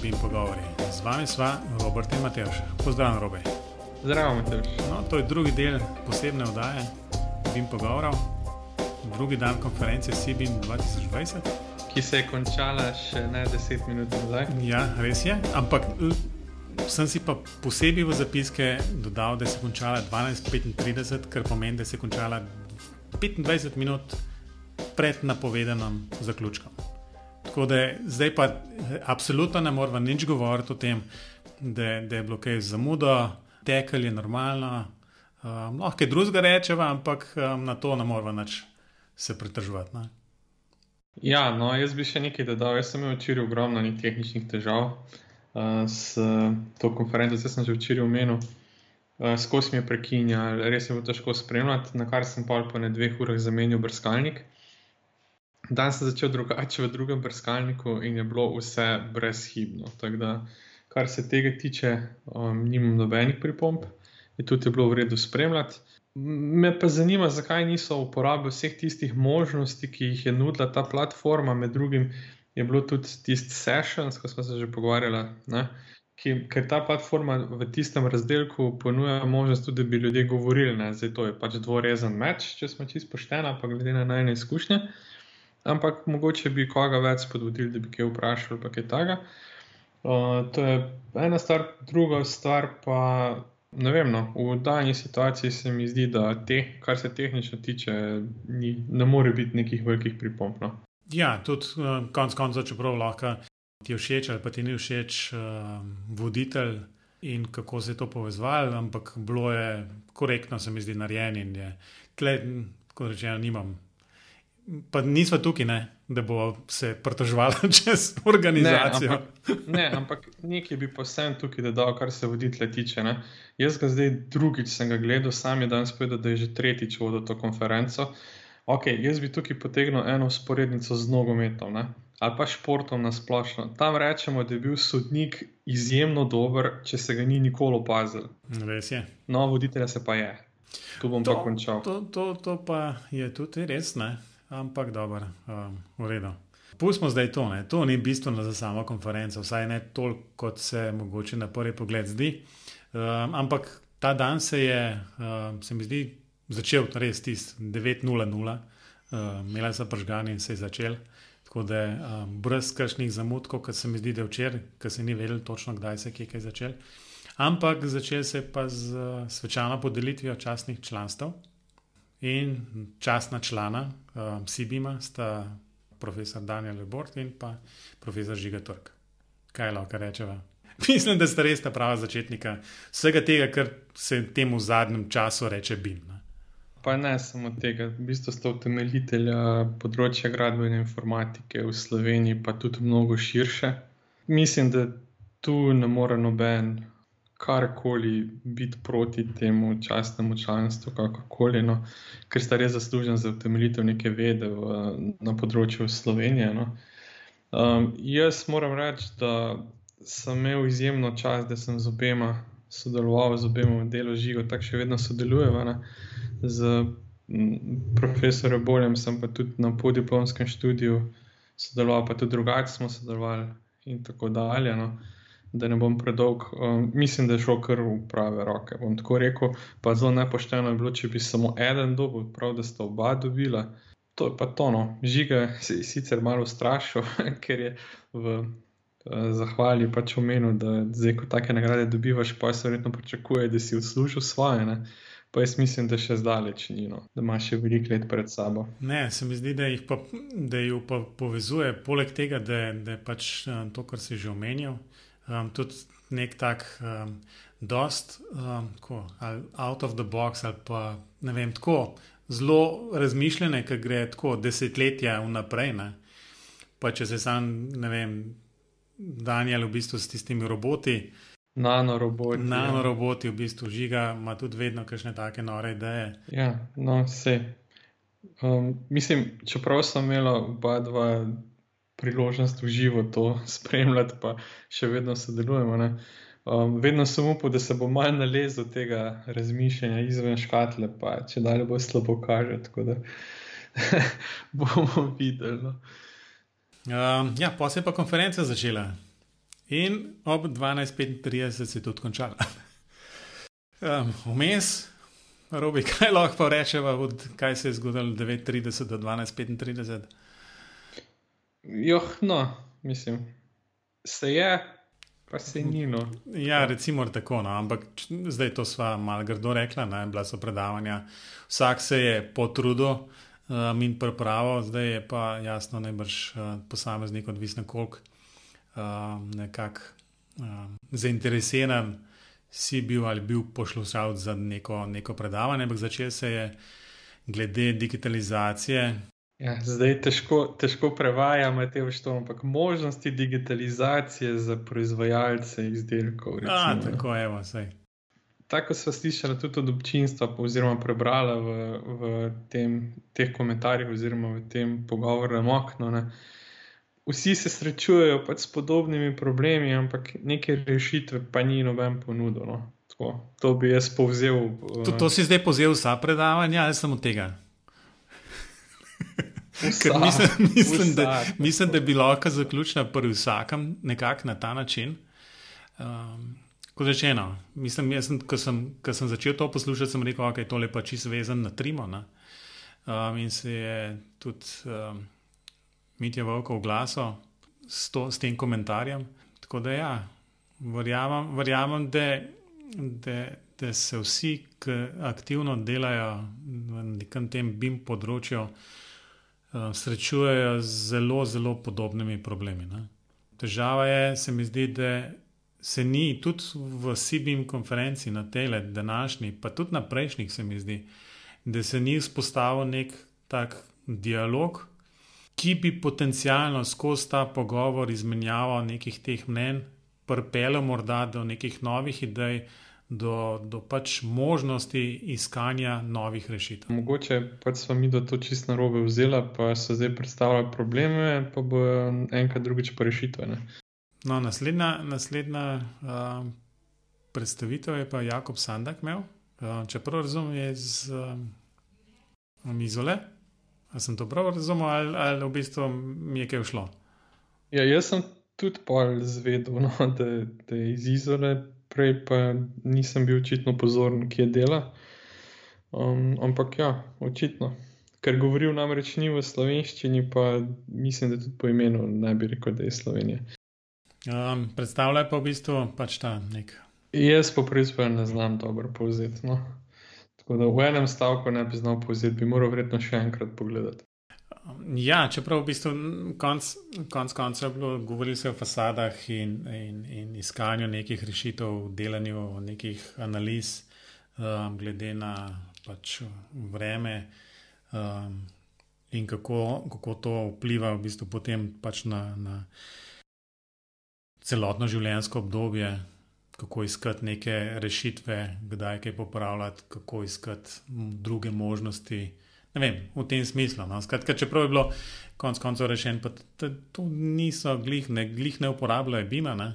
podcasta Bim Pogovori. Z vami sva Robert in Matejš. Pozdravljen, Robe. Zdravo, Matejš. No, to je drugi del posebne oddaje Bim Pogovorov, drugi dan konference CBIM 2020. Ki se je končala še ne 10 minut nazaj. Ja, res je. Ampak sem si pa posebej v zapiske dodal, da se je končala 12:35, kar pomeni, da se je končala 25 minut pred napovedanim zaključkom. Tako da zdaj pa absolutno ne moramo nič govoriti o tem, da, da je bilo kaj zamudo, tekel je normalno. Um, lahko kaj drugega rečemo, ampak um, na to ne moramo več se pritržovati. Ne? Ja, no, jaz bi še nekaj dodal. Jaz sem imel včeraj ogromno tehničnih težav uh, s to konferenco, zdaj sem že včeraj omenil. Uh, Skozi mi je prekinjal, res je bilo težko spremljati, na kar sem pa po ne dveh urah zamenil brskalnik. Dan sem začel drugače v drugem brskalniku in je bilo vse brezhibno. Tako da, kar se tega tiče, um, nimam nobenih pripomb, in tudi je bilo v redu spremljati. Me pa zanima, zakaj niso uporabili vseh tistih možnosti, ki jih je nudila ta platforma. Med drugim je bilo tudi tisti sessions, ko smo se že pogovarjali. Ki, ker ta platforma v tistem razdelku ponuja možnost tudi, da bi ljudje govorili. Ne? Zdaj to je pač dvorezen meč, če smo čisto pošteni, pa glede na najne izkušnje. Uh, ampak mogoče bi koga več spodbudili, da bi kaj vprašali, pa kaj takega. Uh, to je ena stvar, druga stvar pa. Ne vem, no, v danji situaciji se mi zdi, da te, kar se tehnično tiče, ni, ne more biti nekih velikih pripomp. No. Ja, tudi uh, konec koncev, čeprav lahko ti je všeč ali pa ti ni všeč uh, voditelj in kako se je to povezovalo, ampak bilo je korektno, se mi zdi, narejen in je tle, kot rečeno, nimam pa nismo tukaj, ne, da bo se pritoževalo čez organizacijo. Ne, ampak, ne, ampak nekaj bi posebej tukaj dodal, kar se voditelja tiče. Ne. Jaz ga zdaj drugič sem ga gledal, sam je danes povedal, da je že tretjič vodil to konferenco. Ok, jaz bi tukaj potegnil eno sporednico z nogometom ne, ali pa športom na splošno. Tam rečemo, da je bil sodnik izjemno dober, če se ga ni nikoli opazil. Res je. No, voditelja se pa je. Tu bom to, pa končal. To, to, to pa je tudi res, ne ampak dobro, um, v redu. Pustimo zdaj to, ne. to ni bistveno za samo konferenco, vsaj ne toliko, kot se mogoče na prvi pogled zdi. Um, ampak ta dan se je, um, se mi zdi, začel res tisti 9:00, um, imela sem pržgani in se je začel. Tako da um, brez kršnih zamud, kot se mi zdi, da je včeraj, ker se ni vedel točno, kdaj se je kaj začel. Ampak začel se je pa z uh, svečano podelitvijo častnih članstv. In časna člana um, Sibima sta profesor Daniel Lebort in pa profesor Žiga Turk. Kaj lahko rečeva? Mislim, da sta res ta prava začetnika vsega tega, kar se temu v zadnjem času reče BIM. Ne? Pa ne samo tega, v bistvu sta utemeljitelja področja gradbene informatike v Sloveniji, pa tudi mnogo širše. Mislim, da tu ne more noben karkoli biti proti temu častnemu članstvu, kakorkoli, no, ker sta res zaslužen za utemeljitev neke vede v, na področju Slovenije. No. Um, jaz moram reči, da sem imel izjemno čas, da sem z obema sodeloval, z obema v delu živo, tako še vedno sodelujem. Z profesorjem Boljem sem pa tudi na podiplomskem študiju sodeloval, pa tudi drugače smo sodelovali in tako dalje. No da ne bom predolg. Um, mislim, da je šlo kar v prave roke. Bom tako rekel, pa zelo nepošteno je bilo, če bi samo en dobil, prav da sta oba dobila. To je pa tono. Žiga se je sicer malo strašil, ker je v uh, zahvali pač omenil, da zdaj, ko take nagrade dobivaš, pa se verjetno pričakuje, da si odslužil svoje. Ne? Pa jaz mislim, da še zdaleč ni, no. da ima še veliko let pred sabo. Ne, se mi zdi, da jih, pa, da jih pa povezuje, poleg tega, da, da je pač uh, to, kar si že omenil, um, tudi nek tak, um, dost, um, tako, out of the box ali pa ne vem, tako zelo razmišljene, ki gre tako desetletja vnaprej. Ne? Pa če se sam, ne vem, Daniel v bistvu s tistimi roboti. Nanoroboti. Nanoroboti ja. v bistvu žiga, ima tudi vedno kakšne take nore ideje. Ja, no, vse. Um, mislim, čeprav sem imela oba dva priložnost v živo to spremljati, pa še vedno sodelujemo. Um, vedno sem upal, da se bo manj nalezel tega razmišljanja izven škatle, pa če dalje bo slabo kaže. Tako da bomo videli. No. Um, ja, pa se je pa konferenca začela in ob 12:35 se je tudi končala. Um, vmes, robi, kaj lahko rečeva, od kaj se je zgodilo 9:30 do 12:35. Joh, no, mislim, se je, pa se ni. No. Ja, recimo tako, no, ampak zdaj to sva malo grdo rekla, ne, bila so predavanja, vsak se je potrudil um, in pripravo, zdaj je pa jasno, najbrž uh, posameznik, odvisno koliko um, nekako um, zainteresiran si bil ali bil pošlošal za neko, neko predavanje, ampak začel se je glede digitalizacije. Ja, zdaj težko, težko prevajamo te vrste, ampak možnosti digitalizacije za proizvajalce izdelkov. Recimo, A, tako je, vse tako smo slišali tudi od občinstva, oziroma prebrali v, v tem, teh komentarjih, oziroma v tem pogovornem oknu. Ne. Vsi se srečujejo pač s podobnimi problemi, ampak neke rešitve pa ni noben ponudil. No. Tako, to bi jaz povzel. To, to si zdaj povzel vsa predavanja, ali samo tega? Vsa, mislim, mislim, da, mislim, da bi lahko zaključila pri vsakem nekako na ta način. Um, Kot rečeno, mislim, sem, ko, sem, ko sem začel to poslušati, sem rekel, da okay, je to lepa čisto vezan na trimo. Um, in se je tudi um, Mitja Vovko oglasil s, s tem komentarjem. Tako da ja, verjamem, verjamem da, da, da se vsi, ki aktivno delajo na nekem tem BIM področju, um, srečujejo z zelo, zelo podobnimi problemi. Ne. Težava je, se mi zdi, da se ni tudi v Sibim konferenci na tele, današnji, pa tudi na prejšnjih, se mi zdi, da se ni vzpostavil nek tak dialog, ki bi potencialno skozi ta pogovor izmenjaval nekih teh mnen, prpelo morda do nekih novih idej. Do, do pač možnosti iskanja novih rešitev. Mogoče pač smo mi to čisto na robe vzeli, pa so zdaj predstavljali probleme, pa bo enkrat drugič pa rešitve. Ne? No, naslednja naslednja uh, predstavitev je pa Jakob Sandak imel, uh, čeprav razumem, je iz um, Izole. Ali sem to prav razumel, ali, ali v bistvu mi je kaj všlo? Ja, jaz sem tudi pol zvedel, no, da, da je iz Izole, prej pa nisem bil očitno pozoren, kje dela. Um, ampak ja, očitno. Ker govoril namreč ni v slovenščini, pa mislim, da tudi po imenu ne bi rekel, da je Slovenija. Um, predstavljaj pa v bistvu pač ta nek. Jaz po prispevku ne znam dobro povzeti. No. Tako da v enem stavku ne bi znal povzeti, bi moral verjetno še enkrat pogledati. Ja, čeprav v bistvu konc, konc konca je bilo govorili se o fasadah in, in, in iskanju nekih rešitev, delanju nekih analiz, um, glede na pač vreme um, in kako, kako to vpliva v bistvu potem pač na. na celotno življenjsko obdobje, kako iskati neke rešitve, kdaj kaj popravljati, kako iskati druge možnosti. Ne vem, v tem smislu. No. Skratka, čeprav je bilo konec koncev rešeno, da to niso glih, ne, glih ne uporabljajo Bima, ne.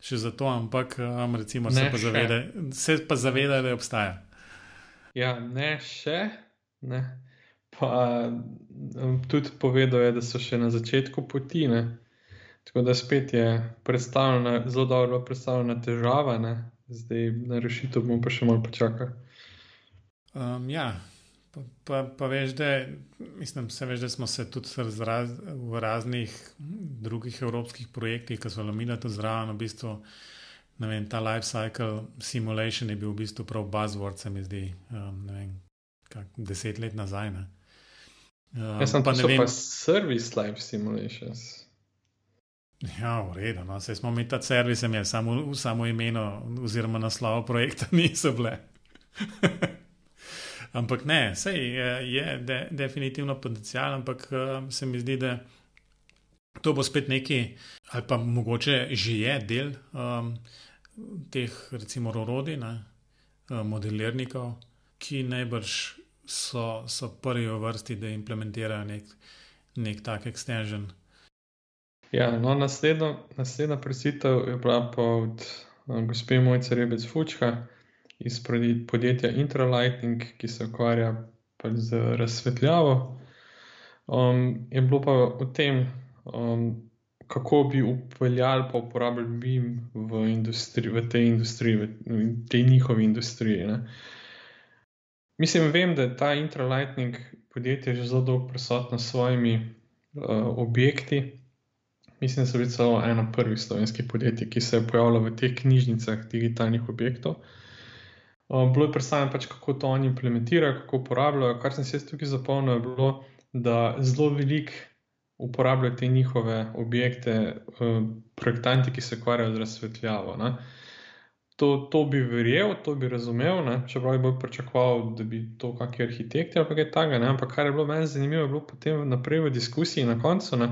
še zato, ampak um, recimo, se, pa zavede, se pa zavedajo, da obstaja. Ja, ne še. Ne. Pa um, tudi povedal je, da so še na začetku poti. Ne. Tako da spet je predstavljena, zelo dobro predstavljena težava, ne? zdaj na rešitev bomo pa še malo počakali. Um, ja, pa, pa, pa veš, da, mislim, veš, da smo se tudi raz, v raznih drugih evropskih projektih, ki so lomili to zraven, v bistvu. Vem, ta life cycle simulation je bil v bistvu prav buzzword, se mi zdi, um, vem, kak, deset let nazaj. Um, Jaz sem pa ne vem, service life simulations. Ja, v redu. No. Saj smo mi ta servis, je samo, samo imeno oziroma naslov projekta niso bile. Ampak ne, sej je, je de, definitivno potencial, ampak uh, se mi zdi, da to bo spet neki, ali pa mogoče že je del um, teh, recimo, orodij, uh, modelirnikov, ki najbrž so, so prvi v vrsti, da implementirajo nek, nek tak extension. Ja, no, naslednja, naslednja predstavitev je bila pa od gospe Mojce Rebec Fučka iz podjetja Intralighting, ki se ukvarja pač z razsvetljavo. Um, je bilo pa o tem, um, kako bi upeljali pa uporabljali BIM v, industri, v tej industriji, v, tej njihovi industriji. Ne. Mislim, vem, da je ta Intralighting podjetje že zelo dolgo prisotno s svojimi uh, objekti. Mislim, da so bili celo ena prvih slovenskih podjetij, ki se je pojavila v teh knjižnicah digitalnih objektov. Uh, bilo je predstavljeno, pač, kako to oni implementirajo, kako uporabljajo. Kar sem se tukaj zapomnil, je bilo, da zelo velik uporabljajo te njihove objekte, uh, projektanti, ki se ukvarjajo z razsvetljavo. Uh, to, to bi verjel, to bi razumel, ne? čeprav bi bolj pričakoval, da bi to kakšni arhitekti ali kaj takega. Ampak kar je bilo meni zanimivo, je bilo potem naprej v diskusiji na koncu, ne?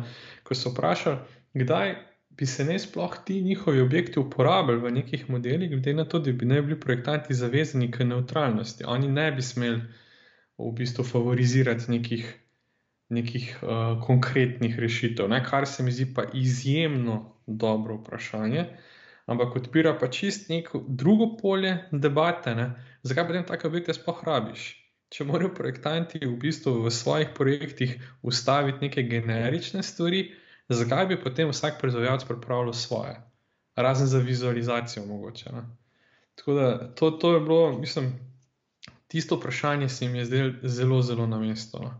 ko so vprašali, kdaj bi se ne sploh ti njihovi objekti uporabljali v nekih modelih, glede na to, da bi ne bili projektanti zavezani k neutralnosti. Oni ne bi smeli v bistvu favorizirati nekih. Nekih uh, konkretnih rešitev, ne? kar se mi zdi pa izjemno dobro vprašanje. Ampak odpira pa čist neko drugo polje debate, ne? zakaj potem take objekte sploh rabiš. Če morajo projektanti v bistvu v svojih projektih ustaviti neke generične stvari, zakaj bi potem vsak proizvajalec pripravljal svoje, razen za vizualizacijo, mogoče. Ne? Tako da to, to je bilo, mislim, tisto vprašanje se mi je zdelo zelo, zelo na mestu. No?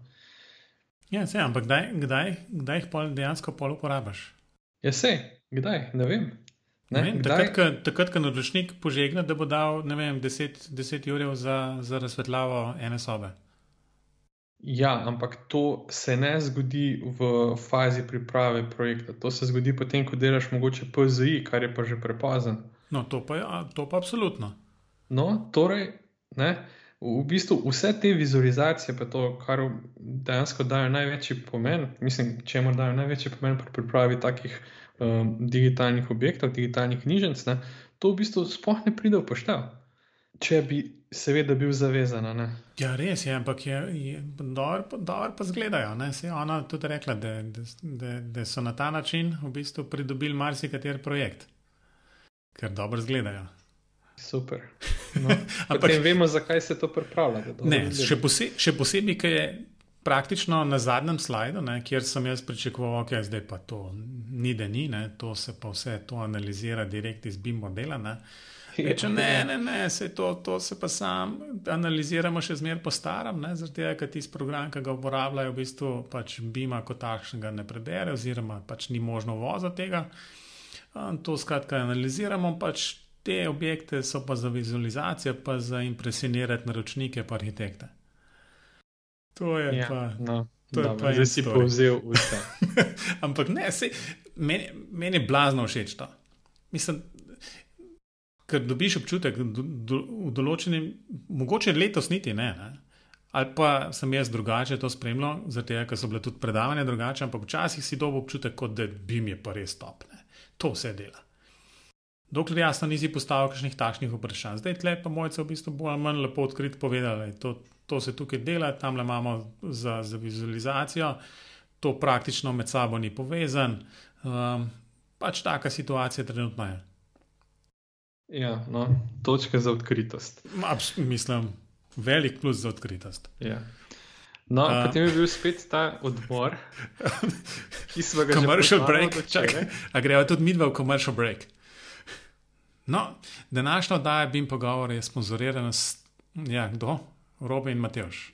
Ja, se, ampak kdaj, kdaj, kdaj jih pol dejansko pol uporabiš? Ja, se, kdaj, ne vem. Ne, takrat, ko naročnik požegne, da bo dal 10 ur za, za razsvetljavo ene sobe. Ja, ampak to se ne zgodi v fazi priprave projekta. To se zgodi potem, ko delaš mogoče PZI, kar je pa že prepozno. No, to pa je to pa absolutno. No, torej, ne, v bistvu vse te vizualizacije, pa to, kar dejansko dajo največji pomen, mislim, če jim dajo največji pomen pri pripravi takih um, digitalnih objektov, digitalnih knjižnic, ne, to v bistvu sploh ne pride v poštev. Če bi seveda bil zavezan. Ne. Ja, res je, ampak je, je dobro, dobro pa zgledajo. Se je ona tudi rekla, da, da, da, so na ta način v bistvu pridobili marsikateri projekt, ker dobro zgledajo. Super. No, ampak vemo, zakaj se to pripravlja. Ne, še, pose, še posebej, ker je praktično na zadnjem slajdu, ne, kjer sem jaz pričakoval, da okay, zdaj pa to ni, da ni, ne, to se pa vse to analizira direkt iz BIM modela. Ne. Reče, ne, ne, ne, se to, to se pa sam analiziramo še zmeraj po starem, zaradi tega, ker tisti program, ki ga uporabljajo, v bistvu pač BIM-a kot takšnega ne prebere, oziroma pač ni možno voza tega. To skratka analiziramo, pač te objekte so pa za vizualizacijo, pa za impresionirati naročnike, pa arhitekte. To je ja, pa. No. To je pa zdaj si povzel vse. Ampak ne, sej, meni, meni je blazno všeč to. Mislim, ker dobiš občutek, da do, v določenem, mogoče letos niti ne, ne. Ali pa sem jaz drugače to spremljal, zato ker so bile tudi predavanja drugače, ampak včasih si dobil občutek, kot da bi mi pa res stopne. To vse dela. Dokler jasno nisi postavil kakšnih takšnih vprašanj. Zdaj tle pa mojce v bistvu bolj ali manj lepo odkrit povedali. To, to se tukaj dela, tam le imamo za, za vizualizacijo, to praktično med sabo ni povezan. Um, pač taka situacija trenutno je. Ja, no, točka za odkritost. Abs mislim, velik plus za odkritost. Ja. No, uh, potem je bil spet ta odbor, ki smo ga. Commercial break, čakaj. A gremo tudi mi dva v commercial break. No, današnja oddaja BIM pogovor je sponzorirana s. Ja, kdo? Robe in Mateoš.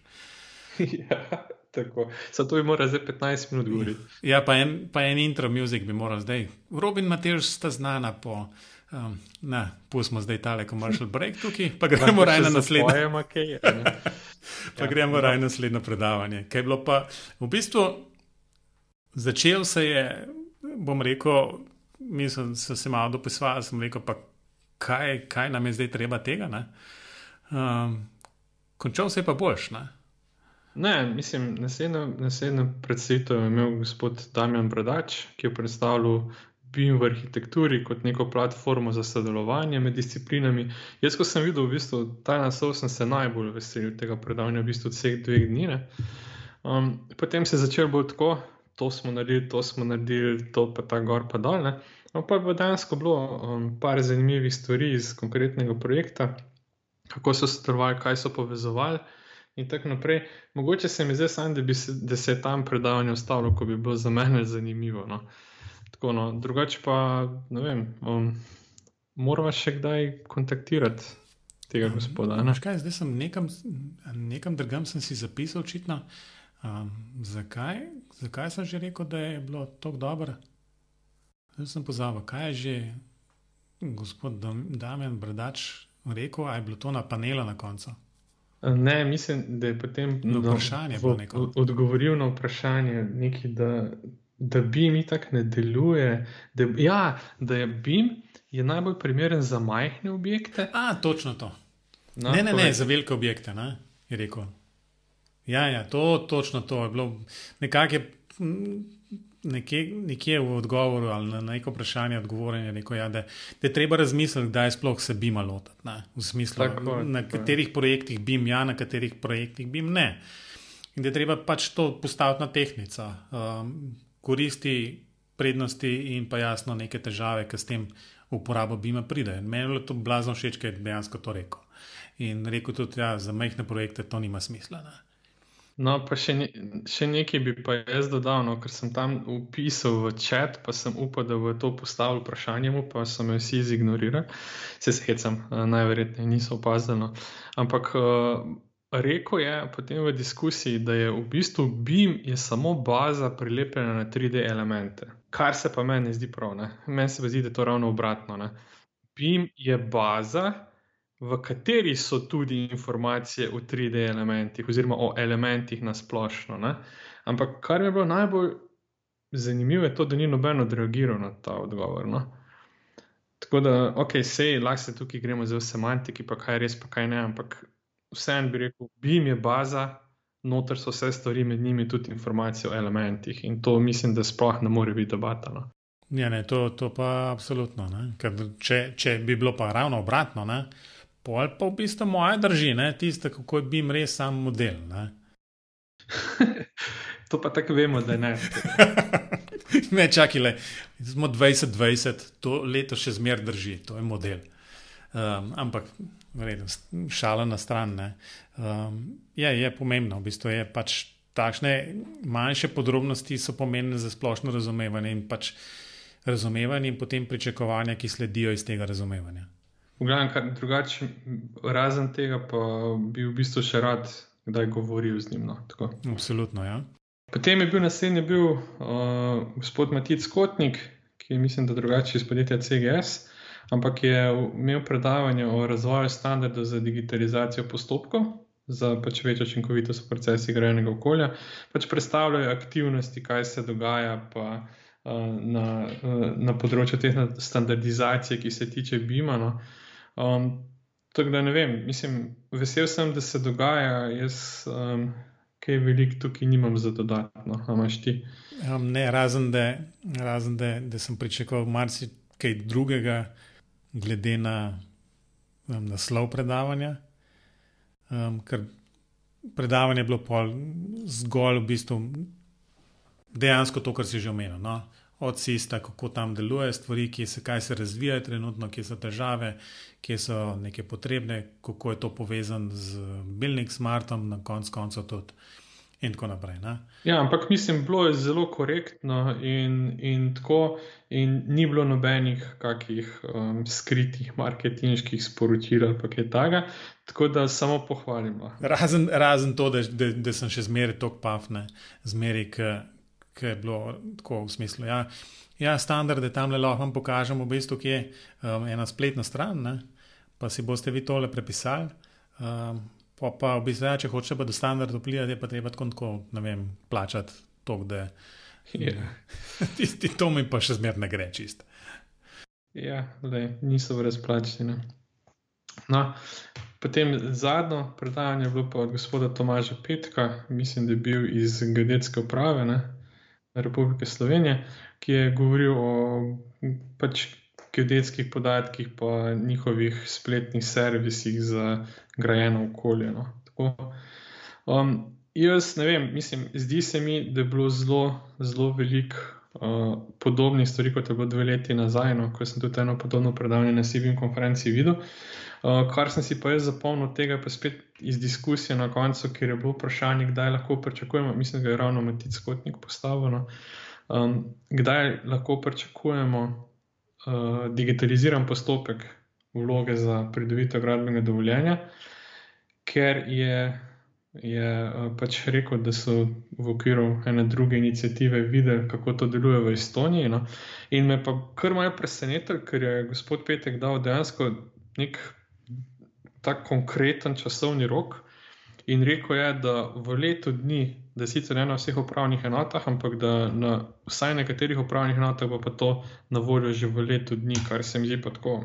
ja, tako. Zato bi moral zdaj 15 minut govoriti. Ja, pa en, pa en intro muzik bi moral zdaj. Robe in Mateoš sta znana po. Um, na, pustimo zdaj tale commercial break tukaj, pa gremo raje na naslednje. Okay, pa ja, gremo raje na naslednje predavanje. Kaj je bilo pa v bistvu začel se je, bom rekel, mislim, sem se malo dopisoval, sem rekel, pa kaj, kaj nam je zdaj treba tega. Um, končal se je pa boljš. Ne? Ne, mislim, naslednjo predstavitev je imel gospod Damjan Bradač, ki je predstavljal BIM v arhitekturi kot neko platformo za sodelovanje med disciplinami. Jaz, ko sem videl v bistvu, ta naslov, sem se najbolj veselil tega predavanja, v bistvu vseh dveh dni. Um, potem se je začel bolj tako, to smo naredili, to smo naredili, to pa ta gor pa dol. No, pa je dejansko bilo um, par zanimivih stvari iz konkretnega projekta kako so sodelovali, kaj so povezovali. in tako naprej. Mogoče se mi zdi da, da se je tam predavanje ustavilo, ko bi bilo za mene zanimivo. No. Tako, no. Drugače pa, ne vem, um, moramo še kdaj kontaktirati tega um, gospoda. Ne? Kaj, zdaj sem nekam, nekam drugam sem si zapisal, očitno. Um, zakaj? zakaj sem že rekel, da je bilo tako dobro? Zdaj sem pozabil, kaj je že gospod Damien Brdač rekel, ali je bilo to na panelu na koncu. Ne, mislim, da je potem na vprašanje v, v, odgovoril na vprašanje, nekaj, da, da BIM tako ne deluje. Da, ja, da je BIM je najbolj primeren za majhne objekte. A, točno to. No, ne, ne, ne, za velike objekte, ne, je rekel. Ja, ja, to, točno to je bilo. Nekako je nekje, nekje v odgovoru ali na neko vprašanje odgovorjen, rekel, ja, da, da je treba razmisliti, kdaj sploh se bi malo lotiti. V smislu, tako, na tako. katerih projektih bi ja, na katerih projektih bi ne. In da je treba pač to postaviti na tehnico, um, koristi, prednosti in pa jasno neke težave, ki s tem uporabo bima pride. Meni je to blazno všeč, ker je dejansko to rekel. In rekel tudi, da ja, za majhne projekte to nima smisla. Ne. No, pa še, ne, še nekaj bi pa jaz dodal, no, ker sem tam upisal v čat, pa sem upal, da bo to postavil vprašanje, pa so me vsi zignorirali. Se hecam, eh, najverjetneje niso opazili. No. Ampak uh, rekel je potem v diskusiji, da je v bistvu BIM je samo baza prilepljena na 3D elemente. Kar se pa meni zdi prav. Meni se zdi, da je to ravno obratno. Ne. BIM je baza v kateri so tudi informacije o 3D elementih, oziroma o elementih na splošno. Ne? Ampak kar je bilo najbolj zanimivo, je to, da ni noben odreagiral na ta odgovor. No? Tako da, ok, sej, lahko se tukaj gremo za semantiki, pa kaj je res, pa kaj ne. Ampak vseeno bi rekel, BIM je baza, noter so vse stvari, med njimi tudi informacije o elementih. In to mislim, da sploh ne more biti debata. No? Ja, ne, to, to pa absolutno. Če, če bi bilo pa ravno obratno, ne, Pol pa v bistvu moja drži, tiste, kako je bil res sam model. to pa tako vemo, da ne. ne, čakaj, smo 2020, to leto še zmer drži, to je model. Um, ampak, vredo, šala na stran. Um, je, je pomembno, v bistvu je pač takšne manjše podrobnosti so pomembne za splošno razumevanje in pač razumevanje in potem pričakovanja, ki sledijo iz tega razumevanja. Glavnem, drugače, razen tega, pa bi v bistvu še rad kdaj govoril z njim. No, Absolutno, ja. Potem je bil naslednji bil, uh, gospod Matic Kotnik, ki je, mislim, da drugače iz podjetja CGS, ampak je imel predavanje o razvoju standardov za digitalizacijo postopkov, za pač večjo učinkovitost v procesih grajenega okolja. Pač predstavljajo aktivnosti, kaj se dogaja. Pa, uh, Na, uh, na področju te standardizacije, ki se tiče BIM-a. No. Um, tako da ne vem, mislim, vesel sem, da se dogaja, jaz um, kaj veliko tukaj nimam za dodatno, imaš ti. Um, ne, razen, da, razen da, da sem pričakoval marsikaj drugega, glede na um, naslov predavanja. Um, ker predavanje je bilo pol zgolj v bistvu dejansko to, kar si že omenil. No? od SIS-a, kako tam deluje, stvari, ki se, se razvijajo trenutno, kje so težave, kje so neke potrebne, kako je to povezano z Building Smartom, na konc koncu tudi. In tako naprej. Ne? Ja, ampak mislim, bilo je zelo korektno in, in tako, in ni bilo nobenih kakih um, skritih marketinških sporočil ali kaj takega, tako da samo pohvalimo. Razen, razen to, da, da, da sem še zmeraj tok pafne, zmeraj, ki je bilo tako v smislu. Ja, ja standarde tam le lahko vam pokažem, v bistvu, ki je um, ena spletna stran, ne? pa si boste vi tole prepisali. Um, pa, pa v bistvu, ja, če hočete pa do standarda vplivati, je pa treba tako, tako ne vem, plačati to, da yeah. Ja. tisti to mi pa še zmer ne gre čist. Ja, le, niso brezplačni. No, potem zadnjo predavanje je bilo pa od gospoda Tomaža Petka, mislim, da je bil iz Geodetske uprave. Ne? Republike Slovenije, ki je govoril o pač, geodetskih podatkih in njihovih spletnih servisih za grajeno okolje. No. Um, jaz ne vem, mislim, zdi se mi, da je bilo zelo, zelo veliko uh, podobnih stvari, kot je bilo dve leti nazaj, no, ko sem tudi eno podobno predavanje na Sibim konferenci videl. Uh, kar sem si pa jaz zapomnil tega, pa spet iz diskusije na koncu, ker je bilo vprašanje, kdaj lahko pričakujemo, mislim, da je ravno Matic Kotnik postavljeno, um, kdaj lahko pričakujemo digitaliziran postopek vloge za pridobitev gradbenega dovoljenja, ker je je uh, pač rekel, da so v okviru ene druge inicijative videli, kako to deluje v Estoniji. No? In me pa kar malo presenetilo, ker je gospod Petek dal dejansko nek tak konkreten časovni rok. In rekel je, da v letu dni, da sicer ne na vseh upravnih enotah, ampak da na vsaj nekaterih upravnih enotah bo pa to na voljo že v letu dni, kar se mi zdi pa tako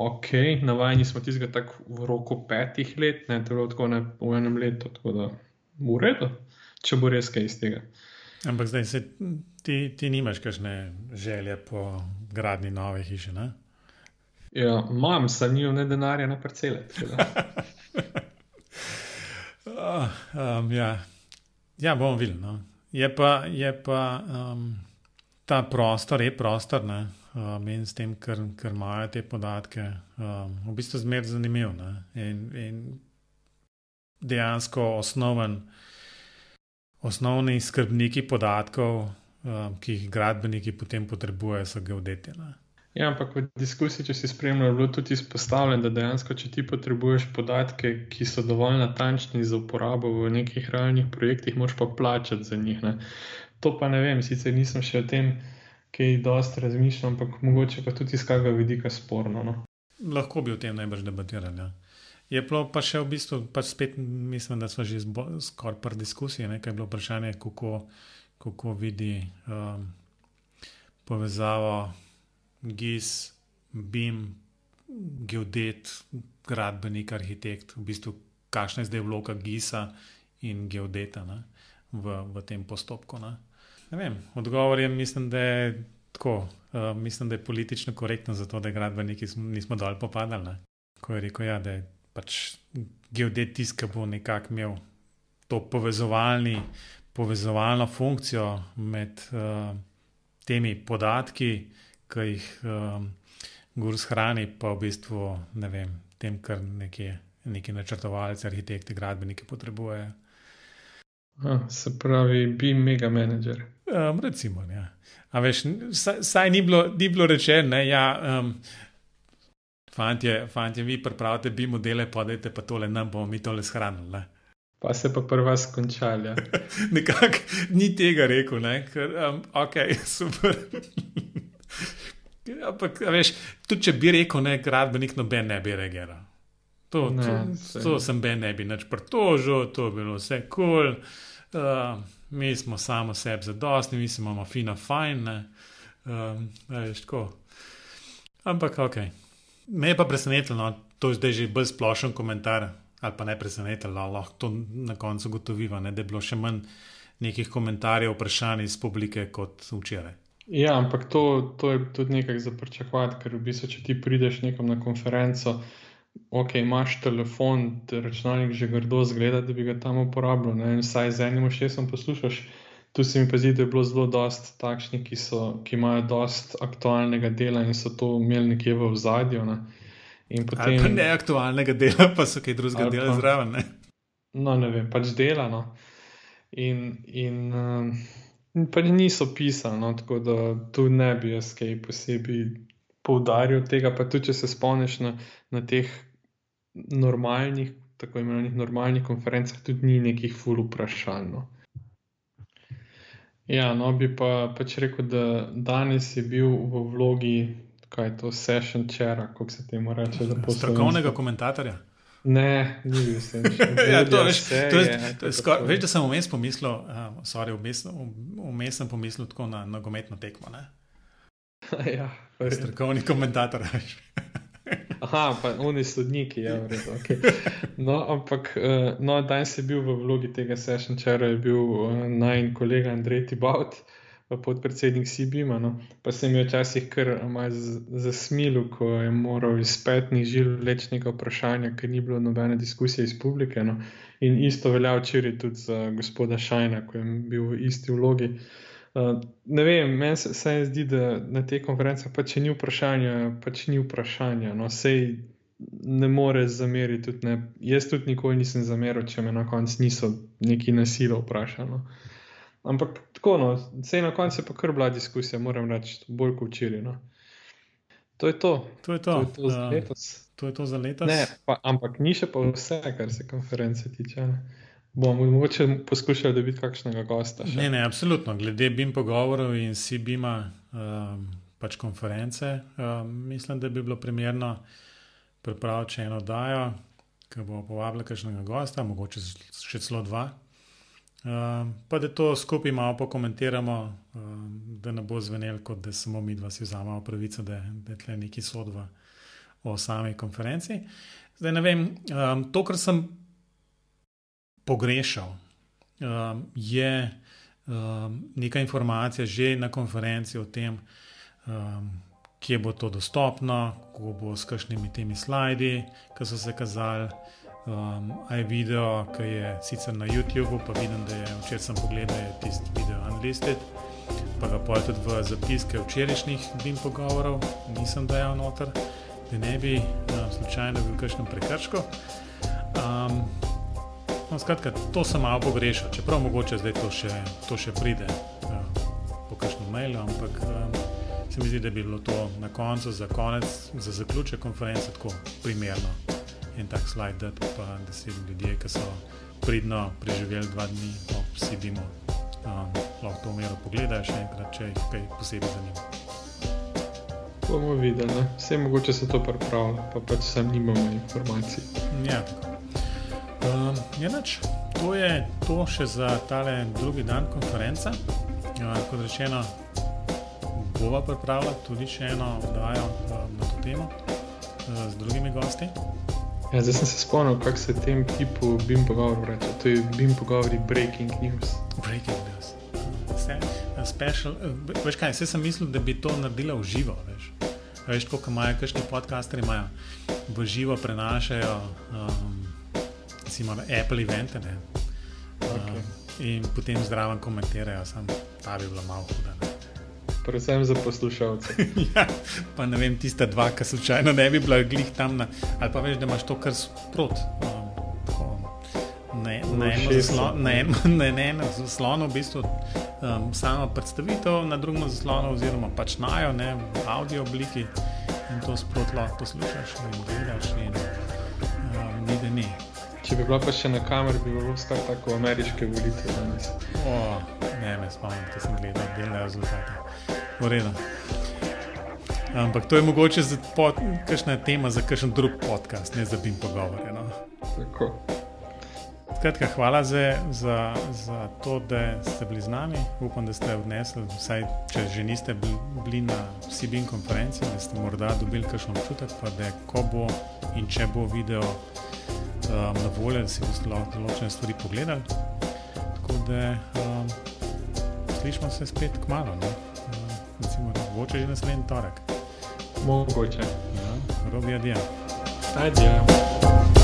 ok, navajeni smo tistega tako v roku petih let, ne tako ne v enem letu, tako da v redu, če bo res kaj iz tega. Ampak zdaj se ti, ti nimaš kakšne želje po gradni nove hiše. Ne? Ja, imam, sem jim ne denarja na parcele. uh, um, ja. ja, bom videl. No. Je pa, je pa um, ta prostor, je prostor. Ne? um, in s tem, ker, ker imajo te podatke, um, v bistvu zmer zanimiv. In, in dejansko osnoven, osnovni skrbniki podatkov, um, ki jih gradbeniki potem potrebujejo, so geodeti. Ne? Ja, ampak v diskusiji, če si spremljal, je bilo tudi izpostavljeno, da dejansko, če ti potrebuješ podatke, ki so dovolj natančni za uporabo v nekih realnih projektih, moš pa plačati za njih. Ne? To pa ne vem, sicer nisem še o tem kaj dosti razmišljam, ampak mogoče pa tudi iz kakega vidika sporno. No. Lahko bi o tem najbrž debatirali. Ja. Je bilo pa še v bistvu, pa spet mislim, da smo že skoraj pri diskusiji, nekaj je bilo vprašanje, kako, kako vidi um, povezavo GIS, BIM, geodet, gradbenik, arhitekt, v bistvu kakšna je zdaj vloga GIS-a in geodeta ne, v, v tem postopku. Ne. Ne vem, odgovor je, mislim, da je tako. Uh, mislim, da je politično korektno za to, da gradbeniki nismo dol popadali. Ne? Ko je rekel, ja, da je pač geodet tiska bo nekako imel to povezovalni, povezovalno funkcijo med uh, temi podatki, ki jih uh, Gurs hrani, pa v bistvu ne vem, tem, kar neki, neki načrtovalci, arhitekti, gradbeniki potrebujejo. Se pravi, bi mega menedžer. Um, recimo, ja. A veš, saj, saj ni bilo, bilo rečeno, da ja, um, fantje, fantje, vi pripravite bi modele, podajte pa tole, nam bomo mi tole shranili. Ne? Pa se pa prva skončali. Ja. Nekako ni tega rekel, ne? ker um, ok, super. Ampak, veš, tudi če bi rekel, ne, gradbenik noben ne bi reagiral. To, ne, to, to sem ben ne bi nič pritožil, to bi bilo vse kul. Cool. Uh, mi smo samo sebi zadostni, mi smo imamo fino, fajn. Uh, veš, Ampak ok. Me je pa presenetilo, no, to je zdaj že bolj splošen komentar, ali pa ne presenetilo, lahko to na koncu gotoviva, ne, da je bilo še manj nekih komentarjev, vprašanj iz publike kot včeraj. Ja, ampak to, to je tudi nekaj za pričakovati, ker v bistvu, če ti prideš nekam na konferenco, ok, imaš telefon, te računalnik že grdo zgleda, da bi ga tam uporabljal. Ne? In vsaj z enim ušesom poslušaš. Tu se mi pa zdi, da je bilo zelo dost takšnih, ki, ki imajo dost aktualnega dela in so to imeli nekje v zadju. Ne? Potem, ne aktualnega dela, pa so kaj drugega dela zraven. Ne? No, ne vem, pač dela. No. In, in um, pač niso pisali, no, tako da tu ne bi jaz kaj posebej poudaril tega, pa tudi če se spomniš na, na teh normalnih, tako imenovanih normalnih konferencah, tudi ni nekih ful vprašanj. No. Ja, no, bi pa pač rekel, da danes je bil v vlogi, kaj je to, session chair, kako se temu reče. Strokovnega komentatorja. Ne, ni bil sem. ja, to, veš, to je, to je skor, veš, da sem vmes pomislil, uh, sorry, vmes, vmes sem pomislil tako na nogometno tekmo. ja, Strokovni komentator. Aha, pa oni sodniki, ja, vredo, okay. no, ampak uh, no, danes je bil v vlogi tega session čara, je bil uh, naj kolega Andrej Tibaut, podpredsednik Sibima. No. Pa se mi je včasih kar zasmilil, ko je moral iz petnih žil leč nekaj vprašanja, ker ni bilo nobene diskusije iz publike. No. In isto velja včeraj tudi za gospoda Šajna, ko je bil v isti vlogi. Uh, ne vem, meni se, se zdi, da na te konference pač ni vprašanja, pač ni vprašanja. No, sej ne more zameriti. Tudi ne. Jaz tudi nikoli nisem zameril, če me na koncu niso neki nasilo vprašali. No. Ampak tako, no, vse na koncu je pa kar bila diskusija, moram reči, bolj kot včeraj. No. To je to. To je to. to, je to za letos. To je to za letos. Ne, pa, ampak ni še pa vse, kar se konference tiče. Ne. Bomo mogoče poskušali dobiti kakšnega gosta. Še. Ne, ne, absolutno. Glede BIM pogovorov in CBIM-a, um, pač konference, um, mislim, da bi bilo primerno pripraviti še eno dajo, ki bo povabila kakšnega gosta, mogoče še celo dva. Um, pa da to skupaj malo pokomentiramo, um, da ne bo zvenel, kot da samo mi dva si vzamemo pravico, da, je tle neki sodva o sami konferenci. Zdaj vem, um, to, kar sem pogrešal, um, je um, neka informacija že na konferenci o tem, um, kje bo to dostopno, kako bo s kakšnimi temi slidi, ki so se kazali. Um, a je video, ki je sicer na YouTubu, pa vidim, da je včeraj sem pogledal, tisti video unlisted, pa ga pojjo tudi v zapiske včerajšnjih BIM pogovorov, nisem dajal noter, da ne bi um, slučajno bil v kakšnem prekršku. Um, No, skratka, to sem malo pogrešal, čeprav mogoče zdaj to še, to še pride uh, po kakšnem mailu, ampak um, se mi zdi, da bi bilo to na koncu, za konec, za zaključek konference tako primerno. En tak slajd, da, pa, da si ljudje, ki so pridno preživeli dva dni ob Sibimu, um, lahko to umero pogledajo še enkrat, če jih kaj posebej zanima. Bomo videli, ne? vse mogoče se to pripravlja, pa pač sam nimamo informacij. Ja. Um, enač, to je to še za tale drugi dan konference. Uh, kot rečeno, bova pripravila tudi še eno oddajo um, na to temo uh, z drugimi gosti. Ja, zdaj sem se spomnil, kako se tem tipu BIM pogovorov reče. To je BIM pogovori Breaking News. Breaking news. Vse, uh, special, uh, veš kaj, vse sem mislil, da bi to naredila v živo. Veš, veš kot imajo kakšni podcasteri, imajo v živo prenašajo. Um, Recimo Apple evente, ne, Okay. Um, in potem zraven komentirajo, sam ta bi bila malo huda. ne. Predvsem za poslušalce. ja, pa ne vem, tiste dva, ki slučajno ne bi bila glih tam, na, ali pa veš, da imaš to kar sprot. Um, tako, na, na, enem ušesu. zaslo- na, enem, na enem zaslonu v bistvu um, sama predstavitev, na drugem zaslonu oziroma pač najo, ne, v audio obliki in to sprot lahko poslušaš in gledaš in um, ni da ni. Če bi bila pa še na kameri, bi bilo star tako ameriške volitve danes. O, ne, me spomnim, da sem gledal delne rezultate. V redu. Ampak to je mogoče kakšna tema za kakšen drug podcast, ne za bim pogovore. No. Tako. Skratka, hvala za, za, za to, da ste bili z nami. Upam, da ste odnesli, vsaj če že niste bili, bili na CBIN konferenci, da ste morda dobili kakšen občutek, pa da ko bo in če bo video um, na voljo, da si boste lahko določene stvari pogledali. Tako da um, slišimo se spet k malu, no? um, recimo, mogoče že naslednji torek. Mogoče. Ja, robi adijo. Ajde.